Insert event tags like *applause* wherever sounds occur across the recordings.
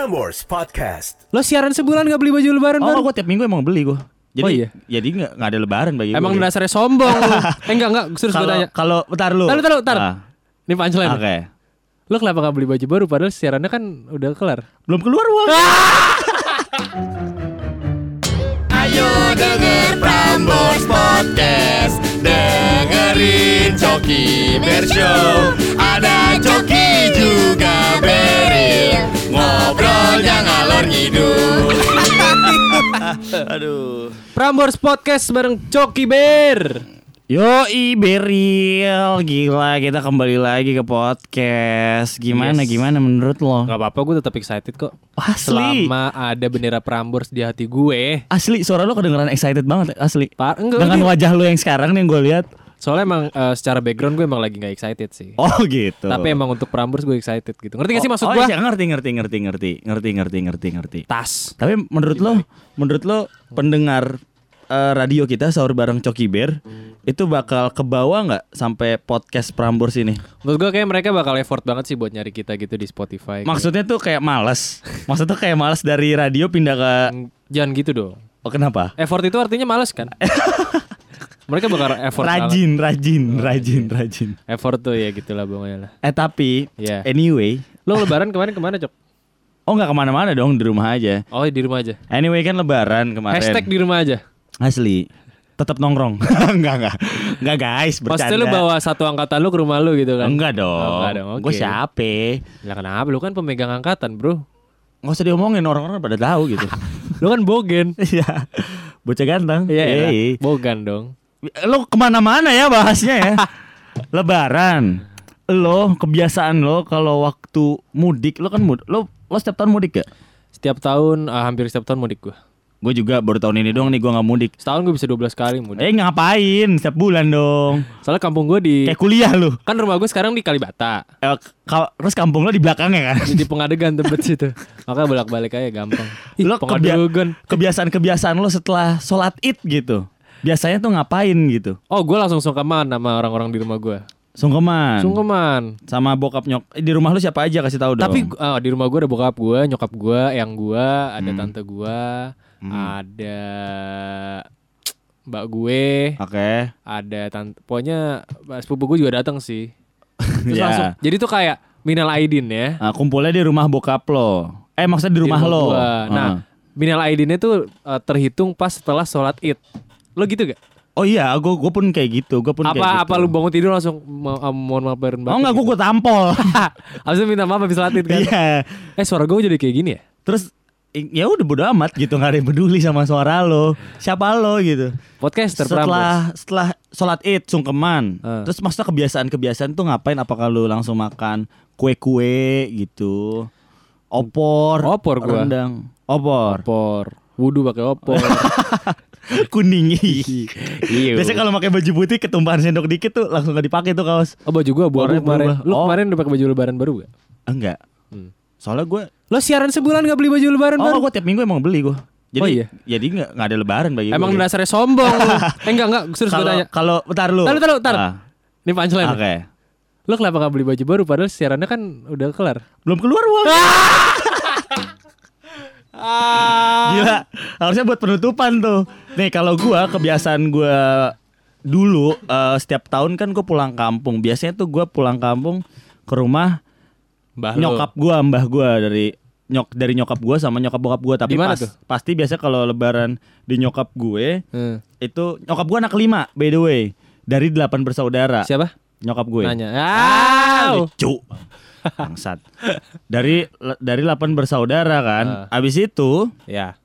Prambors Podcast. Lo siaran sebulan gak beli baju lebaran Oh, baru? gue tiap minggu emang beli gue. Jadi, Oh, iya? jadi nggak nggak ada lebaran bagi Emang gue. dasarnya sombong lu. *laughs* Eh enggak enggak, serius gue Kalau tanya. kalau bentar lu. Taruh, taruh, taruh. Ah, Ini punchline. Oke. Lo kenapa gak beli baju baru padahal siarannya kan udah kelar? Belum keluar uang. *laughs* Ayo denger Prambors Podcast Dengerin Coki Bershow Ada Coki juga Beril Ngobrolnya ngalor ngidul *laughs* Aduh. Prambors Podcast bareng Coki Bear. Yo Beril, gila kita kembali lagi ke podcast. Gimana Yes. gimana menurut lo? Gak apa-apa, gue tetap excited kok. Asli. Selama ada bendera Prambors di hati gue. Asli suara lo kedengeran excited banget asli. Par enggak, Dengan ini- wajah lo yang sekarang nih yang gue lihat. Soalnya emang eh, secara background gue emang lagi gak excited sih. Oh gitu. Tapi emang untuk Prambors gue excited gitu. Ngerti gak sih Oh, maksud oh, gue? iya, ngerti ngerti ngerti ngerti ngerti ngerti ngerti ngerti. Tas. Tapi menurut lo, menurut lo pendengar eh, radio kita sahur bareng Coki Bear itu bakal ke bawah nggak sampai podcast Prambors ini? Menurut gue kayak mereka bakal effort banget sih buat nyari kita gitu di Spotify. Maksudnya tuh kayak males. *laughs* Maksudnya tuh kayak males dari radio pindah ke Kayak, Jangan gitu dong. Oh kenapa? Effort itu artinya males kan? *laughs* mereka bakal effort banget. Rajin, rajin, rajin, rajin. Effort tuh ya gitulah pokoknya lah. Eh tapi Iya. anyway, Lo lebaran kemarin ke mana Cok? oh nggak ke mana-mana dong di rumah aja. Oh di rumah aja. Anyway kan Lebaran kemarin. Hashtag di rumah aja. Asli. Tetap nongkrong. *laughs* enggak enggak. Enggak guys, bercanda. Pasti lu bawa satu angkatan lu ke rumah lu gitu kan? Enggak dong. Oh, enggak dong, oke. Gue siapa? Lah kenapa? Lu kan pemegang angkatan bro. Nggak usah diomongin orang-orang pada tahu gitu. *laughs* Lu kan bogen. Iya. Bocah ganteng. Iya ya. Yey. Bogan dong. Lo ke mana-mana ya bahasnya ya. *laughs* Lebaran. Lo kebiasaan lo kalau waktu mudik lo kan mud lo lo setiap tahun mudik gak? Setiap tahun, ah, hampir setiap tahun mudik gua. Gue juga baru tahun ini doang nih gue nggak mudik. Setahun gue bisa 12 kali mudik. Eh ngapain? Setiap bulan dong. Soalnya kampung gue di Kayak kuliah lo. kan rumah gue sekarang di Kalibata. Eh, ka- terus kampung lo di belakangnya kan? Di, Pengadegan tebet situ. Makanya bolak-balik aja gampang. Ih, lo kebia- kebiasaan-kebiasaan lo setelah sholat id gitu. Biasanya tuh ngapain gitu? Oh, gue langsung sungkeman sama orang-orang di rumah gue. Sungkeman. Sungkeman. Sama bokap nyok. Eh, di rumah lu siapa aja kasih tahu dong. Tapi ah, di rumah gue ada bokap gue, nyokap gue, yang gue, ada Hmm. tante gue, ada mbak gue, Oke. ada tante. Pokoknya sepupu gue juga datang sih. *laughs* Terus Ya. langsung. Jadi tuh kayak minal aidin ya. Nah, kumpulnya di rumah bokap lo. Eh maksudnya di rumah, lo. gua. Nah, Heeh. minal aidinnya tuh eh, terhitung pas setelah sholat id. Lo gitu gak? Oh iya, gue gue pun kayak gitu. Gue pun kayak Apa gitu. apa lu bangun tidur langsung "Ma- ah, mohon maaf barin Oh enggak, gue gue tampol. *laughs* Habis itu minta maaf habis id kan. Iya. Eh suara gue jadi kayak gini ya? Terus ya udah bodo amat gitu nggak ada yang peduli sama suara lo siapa lo gitu Podcaster Prambors. setelah setelah sholat id sungkeman Eh. terus maksudnya kebiasaan-kebiasaan tuh ngapain apakah lu langsung makan kue-kue gitu opor Opor gua. rendang opor opor. Wudhu pakai opor. *laughs* kuning Iya. biasanya kalau pakai baju putih ketumpahan sendok dikit tuh langsung gak dipakai tuh kaos Oh baju gua Warnanya kemarin. Lu Oh. kemarin udah pakai baju lebaran baru gak? enggak Hmm. soalnya gue Lo siaran sebulan gak beli baju lebaran oh baru? gue tiap minggu emang beli gue jadi Oh, iya? jadi nggak nggak ada lebaran bagi Emang gue dasarnya sombong lu. *laughs* Eh enggak enggak, serius gue tanya. kalau bentar lu Taruh, taruh, taruh. Ah, Ini punchline. oke Lo kenapa gak beli baju baru padahal siarannya kan udah kelar? belum keluar uang *laughs* Ah. Gila, harusnya buat penutupan tuh. Nih kalau gua kebiasaan gua dulu eh, setiap tahun kan gua pulang kampung. Biasanya tuh gua pulang kampung ke rumah Mbah nyokap gua, mbah gua dari nyok dari nyokap gua sama nyokap bokap gua. Tapi pas, tuh? pasti biasa kalau lebaran di nyokap gue Hmm. itu nyokap gua anak lima by the way dari delapan bersaudara. Siapa? Nyokap gue. Nanya. Ah, Ah. lucu. Bangsat. Dari dari 8 bersaudara kan. Ah. Abis itu Ya.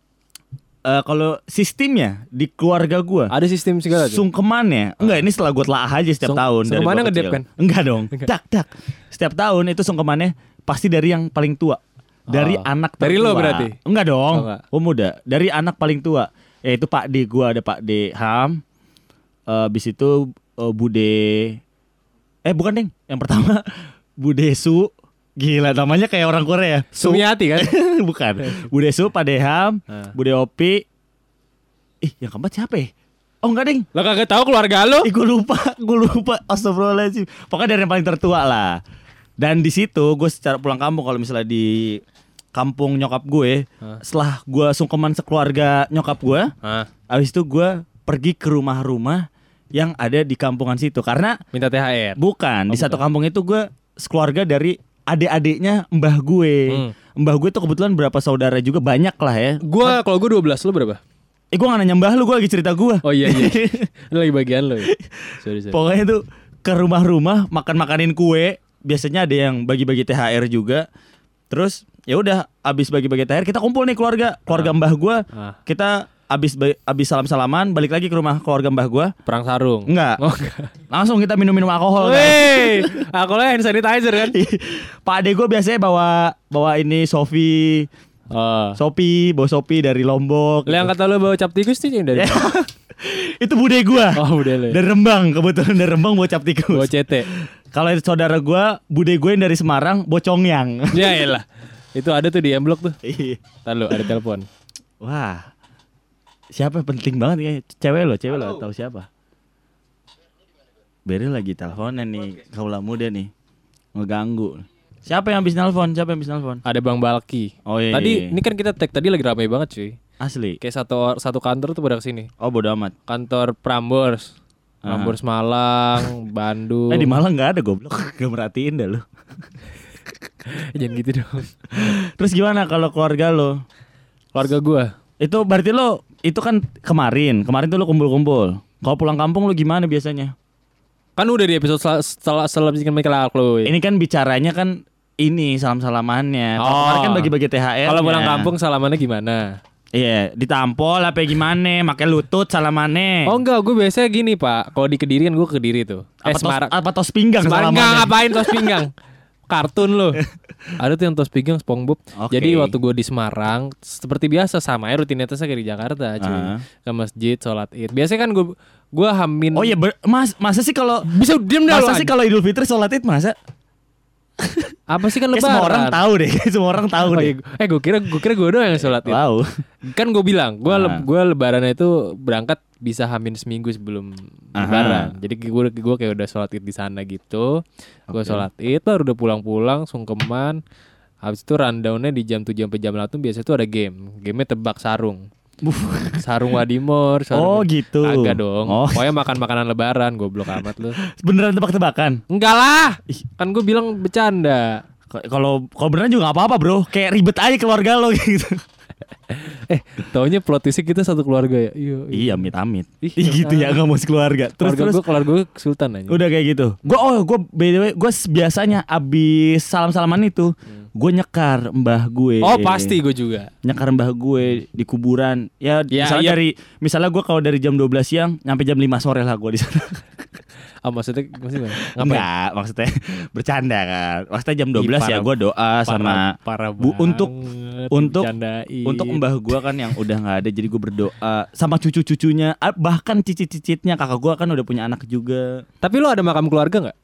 eh, kalau sistemnya di keluarga gua Ada sistem segala tuh. sungkemannya enggak ini setelah gue telah aja setiap Sung- tahun dari sungkemannya gua ngedep kan? enggak dong dak dak setiap tahun itu sungkemannya pasti dari yang paling tua dari Oh. anak Dari tertua. lo berarti? enggak dong Oh, enggak. oh muda dari anak paling tua yaitu Pak D gua ada Pak D Ham Eh, abis itu eh, Bude eh bukan deng yang pertama Bude Su Gila namanya kayak orang Korea Su Sumiati kan? *laughs* Bukan Bude Su Pak Deham Ah. Bude Opi Ih yang keempat siapa ya Oh enggak deng Lo kagak tahu keluarga lo? Ih gue lupa *laughs* Gue lupa Astagfirullahaladzim Pokoknya dari yang paling tertua lah Dan di situ gue secara pulang kampung Kalau misalnya di kampung nyokap gue. Hah. Setelah gue sungkeman sekeluarga nyokap gue, Hah, habis itu gue pergi ke rumah-rumah yang ada di kampungan situ. Karena minta THR. bukan di Oh, satu bukan. kampung itu gue sekeluarga dari adik-adiknya mbah gue. Hmm. Mbah gue tuh kebetulan berapa saudara juga banyak lah ya. Gua kalau gua 12 lu berapa? Eh gue gak nanya mbah lu, gue lagi cerita gue. Oh iya iya. *laughs* Lu lagi bagian lo ya. Sorry sorry. Pokoknya tuh ke rumah-rumah makan-makanin kue. Biasanya ada yang bagi-bagi THR juga. Terus ya udah abis bagi-bagi THR kita kumpul nih keluarga, keluarga mbah gua. Ah. Kita abis abis salam-salaman balik lagi ke rumah keluarga mbah gua. Perang sarung. Enggak. Oh enggak. Langsung kita minum-minum alkohol. kan. Wey, aku lah hand sanitizer kan. *laughs* Pak ade gue biasanya bawa bawa ini Sofi, Oh. Sopi, bawa Sopi dari Lombok. Yang kata lu bawa cap tikus yang dari *laughs* itu bude gua. Oh, bude ya? Dari Rembang, kebetulan dari Rembang bawa cap tikus. bawa CT. Kalau itu saudara gua, bude gue yang dari Semarang, Bocongyang. Ya elah. Itu ada tuh di M Block tuh. Iya. Ntar lu ada telepon. Wah. Siapa penting banget ya? Cewek lo, cewek lo tahu siapa? Beril lagi teleponan nih, kaula muda nih. Ngeganggu. Siapa yang habis nelpon? Siapa yang habis nelpon? Ada Bang Balki. Oh iya. Tadi iya. ini kan kita tag tadi lagi ramai banget cuy. asli. Kayak satu satu kantor tuh pada ke sini. Oh bodo amat. Kantor Prambors. Prambors Malang, *laughs* Bandung. Eh di Malang nggak ada goblok. *laughs* Gak merhatiin dah lu. *laughs* Jangan gitu dong. Terus gimana kalau keluarga lo? Keluarga gua. Itu berarti lo itu kan kemarin. Kemarin tuh lo kumpul-kumpul. Kalau pulang kampung lo gimana biasanya? Kan udah di episode sel- setelah selanjutnya Michael Chloe. Ini kan bicaranya kan ini salam-salamannya. Kalau Oh. kemarin kan bagi-bagi THR. Kalau pulang kampung salamannya gimana? Iya, ditampol apa gimana? Makai lutut salamannya. Oh enggak, gue biasanya gini pak. Kalau di Kediri kan gue Kediri tuh. apa Eh tos, Semarang. apa tos pinggang Semarang salamannya? enggak ngapain tos pinggang? *laughs* Kartun lo. *laughs* Ada tuh yang tos pinggang SpongeBob. Oke. Jadi waktu gue di Semarang seperti biasa sama ya rutinitasnya kayak di Jakarta cuy. Ah. Ke masjid, sholat Id. Biasanya kan gue gue hamin Oh iya, ber- mas, masa sih kalau bisa diem dah masa sih kalau Idul Fitri sholat Id masa? Apa sih kan *laughs* Kayak lebaran? semua orang tahu deh, kayak semua orang tahu Oh, deh. iya. Eh gue kira gue kira gue doang yang sholat Id. Wow. Kan gue bilang, gue Ah. gue lebarannya itu berangkat bisa hamin seminggu sebelum lebaran. Jadi gue gue kayak udah sholat id di sana gitu. Gue sholat id, baru udah pulang-pulang, sungkeman. Habis itu rundownnya di jam 7 sampai jam 8 biasa itu ada game. Gamenya tebak sarung. *laughs* sarung Wadimor, Oh, sarung gitu. Agak dong. Oh. Pokoknya makan makanan lebaran, goblok amat lu. Beneran tebak-tebakan. Enggak lah. Kan gue bilang bercanda. Kalau kalau beneran juga gak apa-apa bro Kayak ribet aja keluarga lo *laughs* gitu Eh, taunya plot twistnya kita satu keluarga ya. Iya. Iya amit-amit Ih, Ih, gitu ya gak mau sekeluarga Terus Keluarga terus gue, keluarga gue sultan aja. Udah kayak gitu Gue oh gue by the way Gue biasanya abis salam-salaman itu Gue nyekar mbah gue Hmm. Oh pasti gue juga. Nyekar mbah gue di kuburan Ya, Ya, misalnya iya. dari Misalnya gue kalau dari jam 12 siang Nyampe jam 5 sore lah gue di sana *laughs* Ah maksudnya maksudnya gimana? Ngapain? Enggak maksudnya *laughs* Bercanda kan Maksudnya jam 12 Ih, ya parah- gue doa sama parah Bu, untuk- untuk-. Untuk mbah gue kan yang udah nggak ada Jadi gue berdoa Sama cucu-cucunya ah, Bahkan cicit-cicitnya Kakak gue kan udah punya anak juga Tapi lu ada makam keluarga nggak?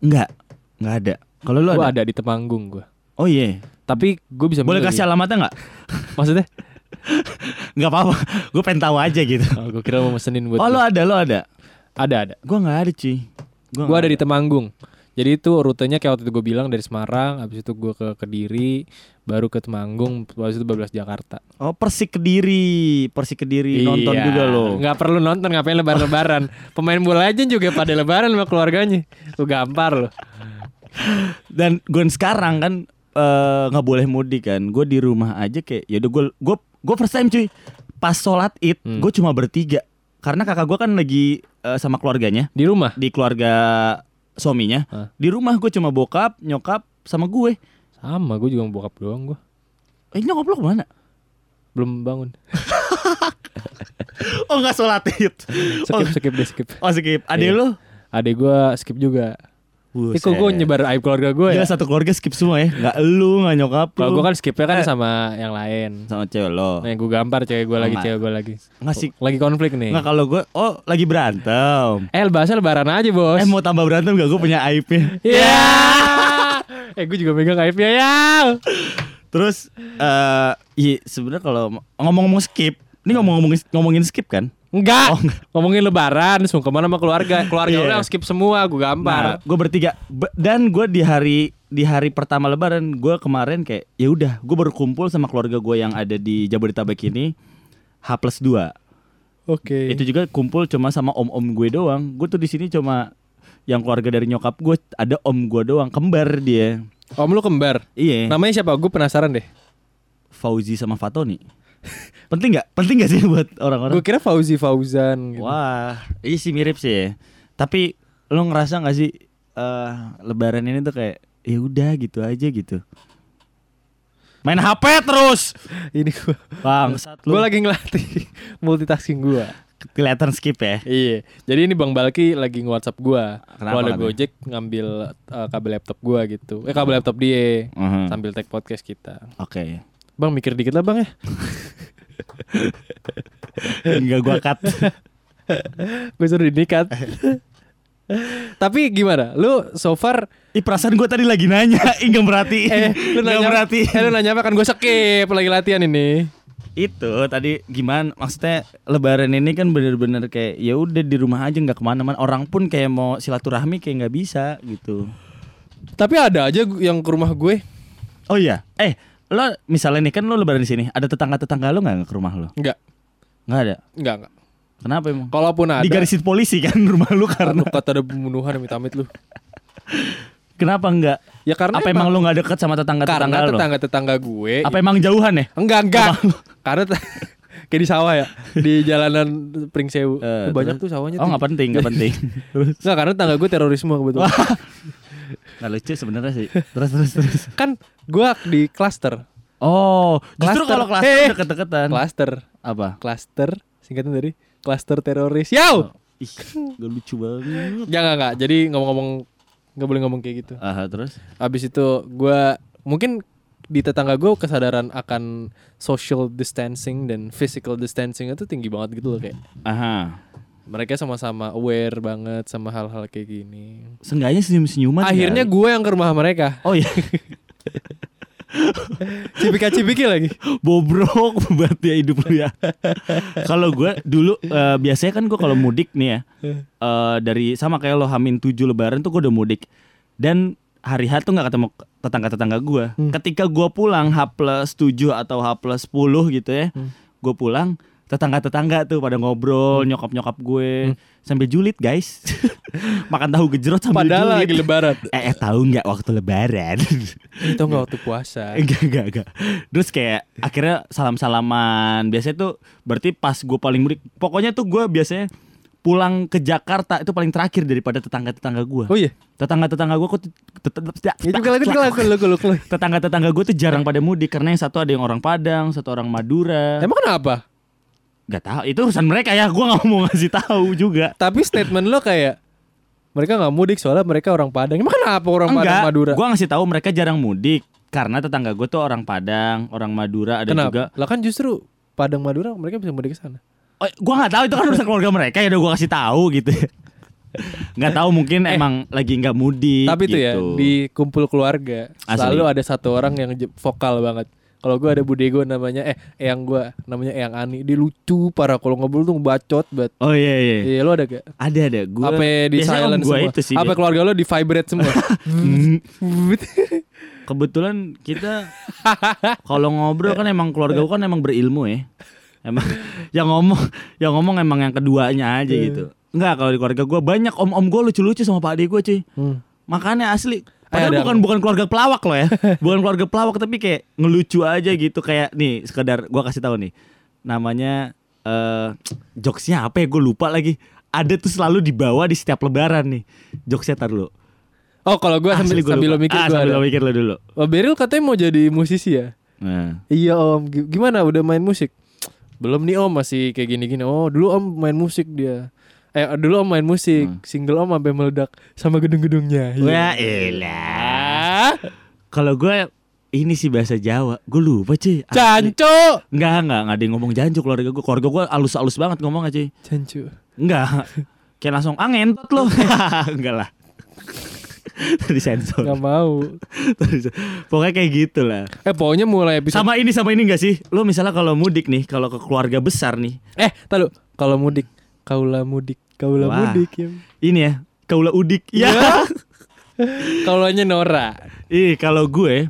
Enggak Enggak ada Kalau lu Gue ada? ada di Temanggung gue. Oh iya Tapi gue bisa Boleh kasih alamatnya nggak? *laughs* Maksudnya? *laughs* Nggak apa-apa Gue pengen tahu aja gitu Oh, gue kira mau mesenin buat. Oh lo ada lo ada Ada ada. Gue nggak ada cuy Gua Gue nggak ada di Temanggung. Jadi itu rutenya kayak waktu itu gue bilang dari Semarang, habis itu gue ke Kediri, baru ke Temanggung, habis itu bablas Jakarta. Oh Persik Kediri Persik Kediri nonton Iya, juga lo Nggak perlu nonton, ngapain lebaran-lebaran. *laughs* Pemain bola aja juga pada lebaran sama keluarganya. Lu gampar lo. Dan gue sekarang kan eh, nggak boleh mudik kan Gue di rumah aja kayak ya udah gue gue gue first time cuy Pas sholat id Hmm. gue cuma bertiga Karena kakak gue kan lagi eh, sama keluarganya Di rumah. Di keluarga suaminya Hah? Di rumah gue cuma bokap, nyokap, sama gue Sama, gue juga bokap doang gue. Eh nyokap lo ke mana? Belum bangun. *laughs* Oh nggak sholat id Skip, skip deh, skip. Oh skip Adek Iya. lo? Adek gue skip juga. Eh kok gue Buset. nyebar aib keluarga gue ya? Satu keluarga skip semua ya Gak lu, gak nyokap Kalau gue kan skipnya kan Eh. sama yang lain. Sama cewek lo Nah, yang gue gampar cewek gue lagi, cewek gue lagi. Ngasih Lagi konflik nih. Nggak kalau gue Oh lagi berantem Eh, bahasa lebaran aja, Bos. Eh mau tambah berantem gak? Gue punya aibnya Iya. *laughs* eh, gue juga megang aibnya ya. Terus eh iya sebenarnya kalau ngomong-ngomong skip Ini ngomong-ngomongin ngomongin skip kan Enggak. Oh, enggak. Ngomongin lebaran, sungkeman sama keluarga. Keluarga Iya. lu yang skip semua, gue Nah gampar. gue bertiga Be- Dan gue di hari di hari pertama lebaran gue kemarin kayak ya udah gue baru kumpul sama keluarga gue yang ada di Jabodetabek ini H plus 2 Oke. itu juga kumpul cuma sama om-om gue doang gue tuh di sini cuma yang keluarga dari nyokap gue ada om gue doang kembar dia Om lu kembar. iya Namanya siapa? Gue penasaran deh. Fauzi sama Fatoni *laughs* penting nggak penting nggak sih *laughs* buat orang-orang Gue kira Fauzi Fauzan. Gitu. wah iya sih mirip sih ya. tapi lo ngerasa nggak sih eh lebaran ini tuh kayak ya udah gitu aja gitu main HP terus *laughs* Ini gue. bang Gue lagi ngelatih multitasking gue. kelihatan skip ya Iya. Jadi ini Bang Balki lagi nge-WhatsApp gua. Kenapa Kalau ada? Gojek ngambil uh, kabel laptop gua gitu. Eh kabel laptop dia Mhm. sambil take podcast kita. Oke. Bang mikir dikit lah Bang ya. *laughs* Enggak gua cut. *laughs* gue suruh dinikat. *laughs* Tapi gimana? Lu so far Ih perasaan gua tadi lagi nanya, Ih nggak merhatiin. eh lu nanya merhatiin. eh, lu nanya apa kan gue skip lagi latihan ini. Itu tadi gimana? Maksudnya Lebaran ini kan bener-bener kayak ya udah di rumah aja nggak ke mana-mana. Orang pun kayak mau silaturahmi kayak nggak bisa gitu. Tapi ada aja yang ke rumah gue. Oh iya. Eh lo misalnya nih kan lo Lebaran di sini, ada tetangga-tetangga lo nggak ke rumah lo? Enggak. Nggak ada. Enggak, enggak. Kenapa emang? Kalaupun ada Di garisin polisi kan *laughs* rumah lu karena. Aduh, kata ada pembunuhan amit-amit lu. Kenapa enggak? Ya karena Apa emang lu nggak deket sama tetangga-tetangga karena lo? tetangga-tetangga gue Apa emang jauhan ya? Enggak, enggak. Karena *laughs* kayak di sawah ya, di *laughs* jalanan Pringsewu. Eh, banyak terus? tuh sawahnya Oh nggak penting, nggak penting. Terus Enggak, karena tetangga gue terorisme kebetulan. Nggak lucu sebenarnya sih. Terus terus terus. kan gue di klaster. Oh, justru Cluster. kalau kelas Eh. deket-deketan. Klaster. Apa? Klaster singkatan dari klaster teroris. Yau. Ih, gak lucu banget. Jangan enggak. Jadi ngomong-ngomong nggak boleh ngomong kayak gitu. Aha, terus? Habis itu gue mungkin di tetangga gue kesadaran akan social distancing dan physical distancing itu tinggi banget gitu loh kayak Aha. Mereka sama-sama aware banget sama hal-hal kayak gini. Seenggaknya senyum-senyuman Akhirnya kali. gue yang ke rumah mereka. Oh iya *laughs* Cipika-cipiki lagi. Bobrok banget ya hidup lu ya Kalau gue dulu eh, Biasanya kan gue kalau mudik nih ya eh, Dari sama kayak lo Hamin 7 lebaran tuh gue udah mudik Dan hari H tuh gak ketemu tetangga-tetangga gue Ketika gue pulang H plus 7 atau H plus 10 gitu ya Gue pulang Tetangga-tetangga tuh pada ngobrol Nyokap-nyokap gue Sambil julid guys *laughs* Makan tahu gejrot sambil Padahal julid lagi lebaran. *laughs* Eh, eh tahu nggak waktu lebaran Itu nggak waktu puasa. *laughs* Enggak, enggak, enggak. Terus kayak akhirnya salam-salaman. Biasanya tuh berarti pas gue paling mudik. Pokoknya tuh gue biasanya pulang ke Jakarta itu paling terakhir daripada tetangga-tetangga gue. Oh iya. Tetangga-tetangga gue kok tetangga-tetangga gue tuh jarang pada mudik karena yang satu ada yang orang Padang, satu orang Madura. Emang kenapa? Gak tahu, itu urusan mereka ya. Gue nggak mau ngasih tahu juga. Tapi statement lo kayak mereka nggak mudik soalnya mereka orang Padang. Emang kenapa orang Padang Enggak, Madura? gue ngasih tahu mereka jarang mudik karena tetangga gue tuh orang Padang, orang Madura ada kenapa? juga. Lah kan justru Padang Madura mereka bisa mudik ke sana. Oh, gua nggak tahu itu kan urusan keluarga mereka ya udah gua kasih tahu gitu. Nggak tahu mungkin emang lagi nggak mudik. Eh. Tapi itu ya gitu. di kumpul keluarga Asli. selalu ada satu orang yang vokal banget. Kalau gue ada bude gue namanya eh eyang gue namanya eyang Ani dia lucu parah kalau ngobrol tuh bacot banget. Oh iya iya. Iya lo ada gak? Ada ada gua. Apa di silent gua semua? itu sih. Apa dia. keluarga lo di vibrate semua? *laughs* *laughs* Kebetulan kita kalau ngobrol kan emang keluarga gua kan emang berilmu ya. Emang *laughs* yang ngomong yang ngomong emang yang keduanya aja Iya. gitu. Enggak kalau di keluarga gua banyak om-om gua lucu-lucu sama pak ade gua cuy. Hmm. Makanya asli Padahal ada- bukan bukan keluarga pelawak loh ya. *laughs* bukan keluarga pelawak tapi kayak ngelucu aja gitu kayak nih sekedar gua kasih tahu nih. Namanya eh jokesnya apa ya gue lupa lagi. Ada tuh selalu dibawa di setiap lebaran nih. Jokesnya tar lu. Oh kalau gue sambil, Asli gua sambil lo mikir ah, gue sambil ada. lo mikir lo dulu. Oh, Beril katanya mau jadi musisi ya? Nah. Iya om, gimana udah main musik? Belum nih om masih kayak gini-gini. Oh dulu om main musik dia. Eh dulu om main musik, Hmm. single om sampai meledak sama gedung-gedungnya. Iya. Wah elah. Kalau gue ini sih bahasa Jawa. Gue lupa cuy. Cancu. Enggak, enggak, enggak ada yang ngomong jancu keluarga gue. Keluarga gue alus-alus banget ngomongnya cuy. Cancu. Enggak. Kayak langsung ah ngentot lo. *laughs* enggak lah. Tadi sensor. Gak mau. Pokoknya kayak gitu lah. Eh pokoknya mulai episode. Sama ini sama ini enggak sih? Lo misalnya kalau mudik nih, kalau ke keluarga besar nih. Eh tahu kalau mudik, kaulah mudik, kaulah Wah. mudik ya. Ini ya, kaula udik. *laughs* Ya. Kalau hanya Nora. Ih, kalau gue,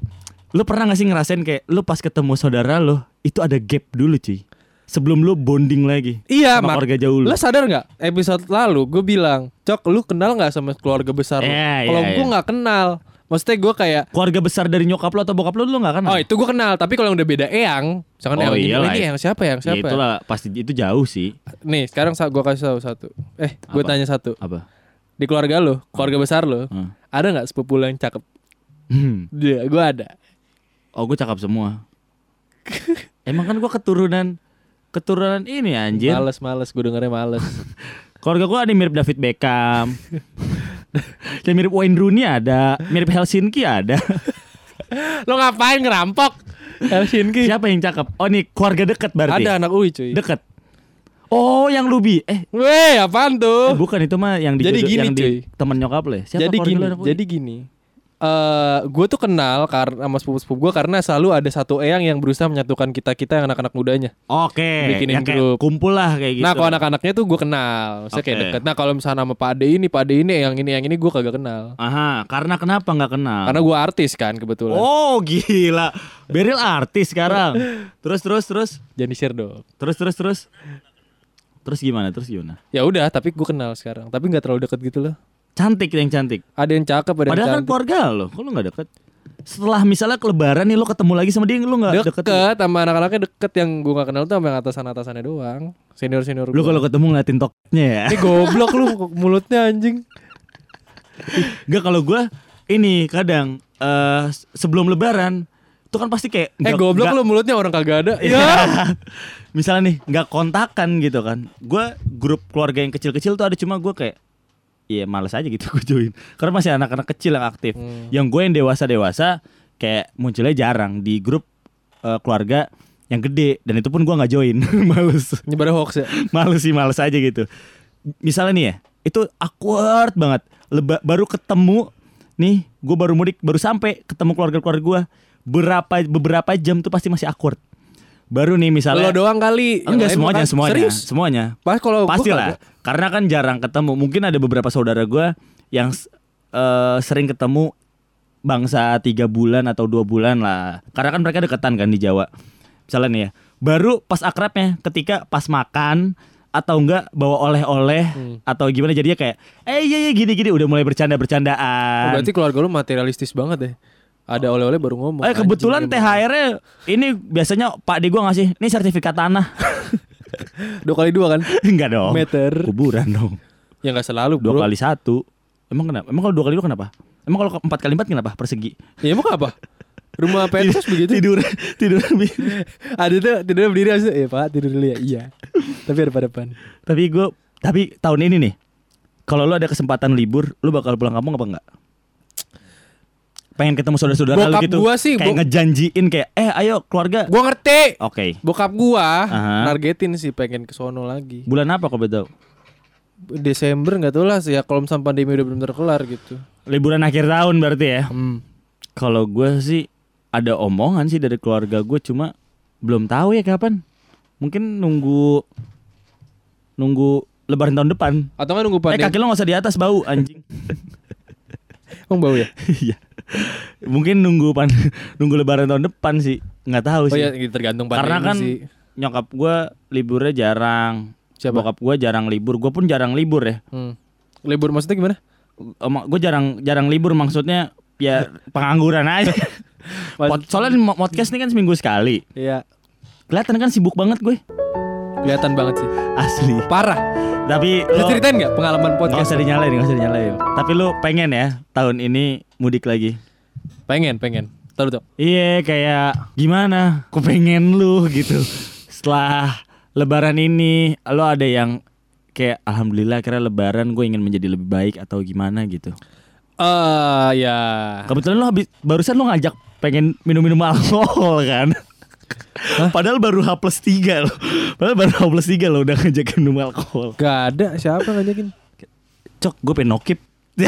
lu pernah gak sih ngerasain kayak lu pas ketemu saudara lu itu ada gap dulu cuy. Sebelum lu bonding lagi. Iya, sama Mak. keluarga jauh lu. Lo sadar nggak episode lalu gue bilang, Cok, lu kenal nggak sama keluarga besar lu? Iya, Kalau iya, gue iya. nggak kenal, maksudnya gue kayak Keluarga besar dari nyokap lu atau bokap lu lu gak kenal? Oh itu gue kenal, tapi kalau yang udah beda eyang, misalkan Oh, eyang ini, iyalah. ini eyang siapa yang Ya siapa? itulah pasti itu jauh sih. Nih sekarang gue kasih tahu satu. Eh gue tanya satu. Apa? Di keluarga lo, keluarga besar lo, Hmm. ada nggak sepupu lo yang cakep? Hmm. Dia, gue ada. Oh, gue cakep semua. *laughs* Emang kan gua keturunan keturunan ini anjir. Males males, gue dengernya males. *laughs* Keluarga gua ada yang mirip David Beckham. *laughs* yang mirip Wayne Rooney ada, mirip Helsinki ada. *laughs* lo ngapain ngerampok? Helsinki. Siapa yang cakep? Oh, nih keluarga dekat berarti. Ada anak Uwi cuy. Dekat. Oh, yang Lubi. Eh, Weh, apaan eh, tuh? bukan itu mah yang di Jadi gini, yang di cuy. teman nyokap lo. ya? Siapa jadi gini, jadi gini. Eh, gue tuh kenal karena sama sepupu-sepupu gue karena selalu ada satu eyang yang berusaha menyatukan kita kita yang anak-anak mudanya. Oke, bikinin yang kayak grup. kumpul lah kayak gitu. Nah kalau anak-anaknya tuh gue kenal, saya kayak Oke. deket. Nah kalau misalnya sama Pak Ade ini, Pak Ade ini, yang ini, yang ini gue kagak kenal. Aha, karena kenapa nggak kenal? Karena gue artis kan kebetulan. Oh gila, Beril artis sekarang. Terus terus terus Jadi share dong. terus terus terus. Terus gimana? Terus gimana? Ya udah, tapi gue kenal sekarang. Tapi nggak terlalu deket gitu loh. Cantik yang cantik. Ada yang cakep, ada yang Padahal kan keluarga lo, kok lo nggak deket? Setelah misalnya ke lebaran nih lo ketemu lagi sama dia, lo nggak deket, deket? sama anak-anaknya deket yang gue gak kenal tuh sama yang atasan-atasannya doang. Senior-senior Lo kalau ketemu ngeliatin toknya ya? Ini goblok lu *laughs* mulutnya anjing. Gak kalau gue ini kadang eh sebelum lebaran itu kan pasti kayak Eh goblok lu mulutnya orang kagak ada. Ya. *laughs* Misalnya nih nggak kontakan gitu kan. Gue grup keluarga yang kecil-kecil tuh ada cuma gue kayak Iya males aja gitu *laughs* gue join Karena masih anak-anak kecil yang aktif Hmm. Yang gue yang dewasa-dewasa Kayak munculnya jarang Di grup eh, keluarga yang gede Dan itu pun gue nggak join *laughs* Males Nyebar hoax ya. *laughs* Males sih males aja gitu Misalnya nih ya Itu awkward banget Leba, Baru ketemu Nih gue baru mudik Baru sampai ketemu keluarga-keluarga gue Berapa beberapa jam tuh pasti masih awkward Baru nih misalnya Lo doang kali. Enggak semuanya makan. semuanya Serius? semuanya Pas kalau pasti lah. Karena kan jarang ketemu mungkin ada beberapa saudara gue yang eh, sering ketemu bangsa tiga bulan atau dua bulan lah karena kan mereka deketan kan di Jawa misalnya nih ya baru pas akrabnya ketika pas makan atau enggak bawa oleh-oleh Hmm. atau gimana jadinya kayak eh iya iya gini gini udah mulai bercanda Oh, berarti keluarga lu materialistis banget deh. Ada oleh-oleh baru ngomong. Eh kebetulan. THR-nya ini biasanya Pak di gua ngasih ini sertifikat tanah *laughs* *laughs* dua kali dua kan? *laughs* enggak dong Meter. kuburan dong Ya nggak selalu dua bro. kali satu emang kenapa emang kalau dua kali dua kenapa emang kalau empat kali empat kenapa persegi Ya emang apa? Rumah *laughs* Petrus begitu. tidur tidur Ada tuh tidur berdiri aja. Ya pak tidur dulu ya. Iya. Tapi ada depan. tapi gue tapi tahun ini nih kalau lu ada kesempatan libur lu bakal pulang kampung apa enggak pengen ketemu saudara-saudara lu gitu gua sih, kayak bo- ngejanjiin kayak eh ayo keluarga Gua ngerti. oke Bokap gua Aha. nargetin sih pengen ke sono lagi. bulan apa kau betul Desember nggak tahu lah sih ya kalau misalnya pandemi udah benar kelar gitu. liburan akhir tahun berarti ya Hmm. kalau gue sih ada omongan sih dari keluarga gue cuma belum tahu ya kapan mungkin nunggu nunggu lebaran tahun depan Atau nggak nunggu eh pandemi? kaki lo gak usah di atas bau anjing *laughs* Emang bau ya? *laughs* Iya. Mungkin nunggu pan nunggu lebaran tahun depan sih. nggak tahu Oh sih. ya tergantung pandemi Karena kan sih. nyokap gua liburnya jarang. Siapa? Bokap gua jarang libur. Gua pun jarang libur ya. Hmm. Libur maksudnya gimana? Gue jarang jarang libur maksudnya ya pengangguran aja. *laughs* Soalnya podcast ini kan seminggu sekali. Iya. Kelihatan kan sibuk banget gue. Kelihatan banget sih. Asli. Parah. Tapi Bisa lo ceritain nggak pengalaman Gak podcast? usah dinyalain, gak usah dinyalain. Tapi lu pengen ya tahun ini mudik lagi. Pengen, pengen. Tahu tuh. Iya kayak gimana? Aku pengen lu gitu. Setelah lebaran ini lo ada yang kayak alhamdulillah kira lebaran gue ingin menjadi lebih baik atau gimana gitu. Eh ya. Kebetulan lo habis barusan lo ngajak pengen minum-minum alkohol kan. Padahal baru H plus 3 lo Padahal baru H plus 3 lo udah ngajak minum alkohol Gak ada siapa ngajakin. Cok gue pengen nokip *laughs*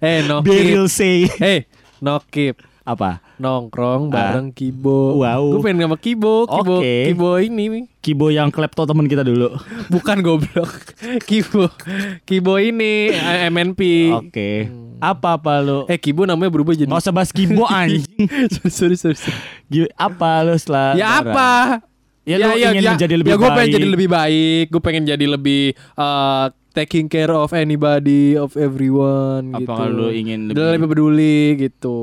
Eh no Beryl keep. say Eh no keep. Apa? Nongkrong Ah. bareng Kibo. Wow. Gue pengen sama Kibo. Kibo. Oke. Kibo ini. Kibo yang klepto temen kita dulu Bukan goblok. *laughs* Kibo. Kibo ini MNP. Oke. Apa apa lu? Eh Kibo namanya berubah jadi Nggak usah bahas kibo *laughs* anjing. sorry, sorry, sorry. Apa lu setelah Ya apa? Ya, lu ingin menjadi lebih ya, gue pengen baik. jadi lebih baik. Gue pengen jadi lebih uh, taking care of anybody, of everyone Apa gitu. kalau lu ingin lebih, lebih- peduli gitu.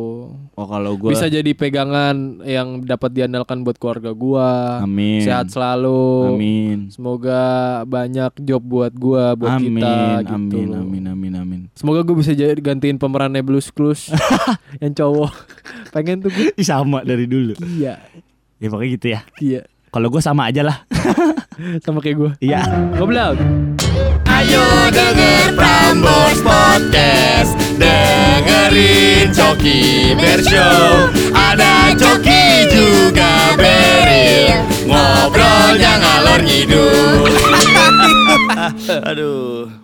Oh kalau gua Bisa jadi pegangan yang dapat diandalkan buat keluarga gua. Amin. Sehat selalu. Amin. Semoga banyak job buat gua, buat Amin, kita gitu. amin, amin, amin, amin. Semoga gue bisa jadi gantiin pemerannya Blues Clues *laughs* yang cowok. *laughs* Pengen tuh. Ih, sama dari dulu. Iya, Ya pokoknya gitu ya. iya. Kalau gue sama aja lah. *laughs* Sama kayak gue. Iya. Goblok. Ayo denger Prambors Podcast. Dengerin Coki Bershow Ada Coki juga Beril Ngobrolnya ngalor ngidul. *laughs* Aduh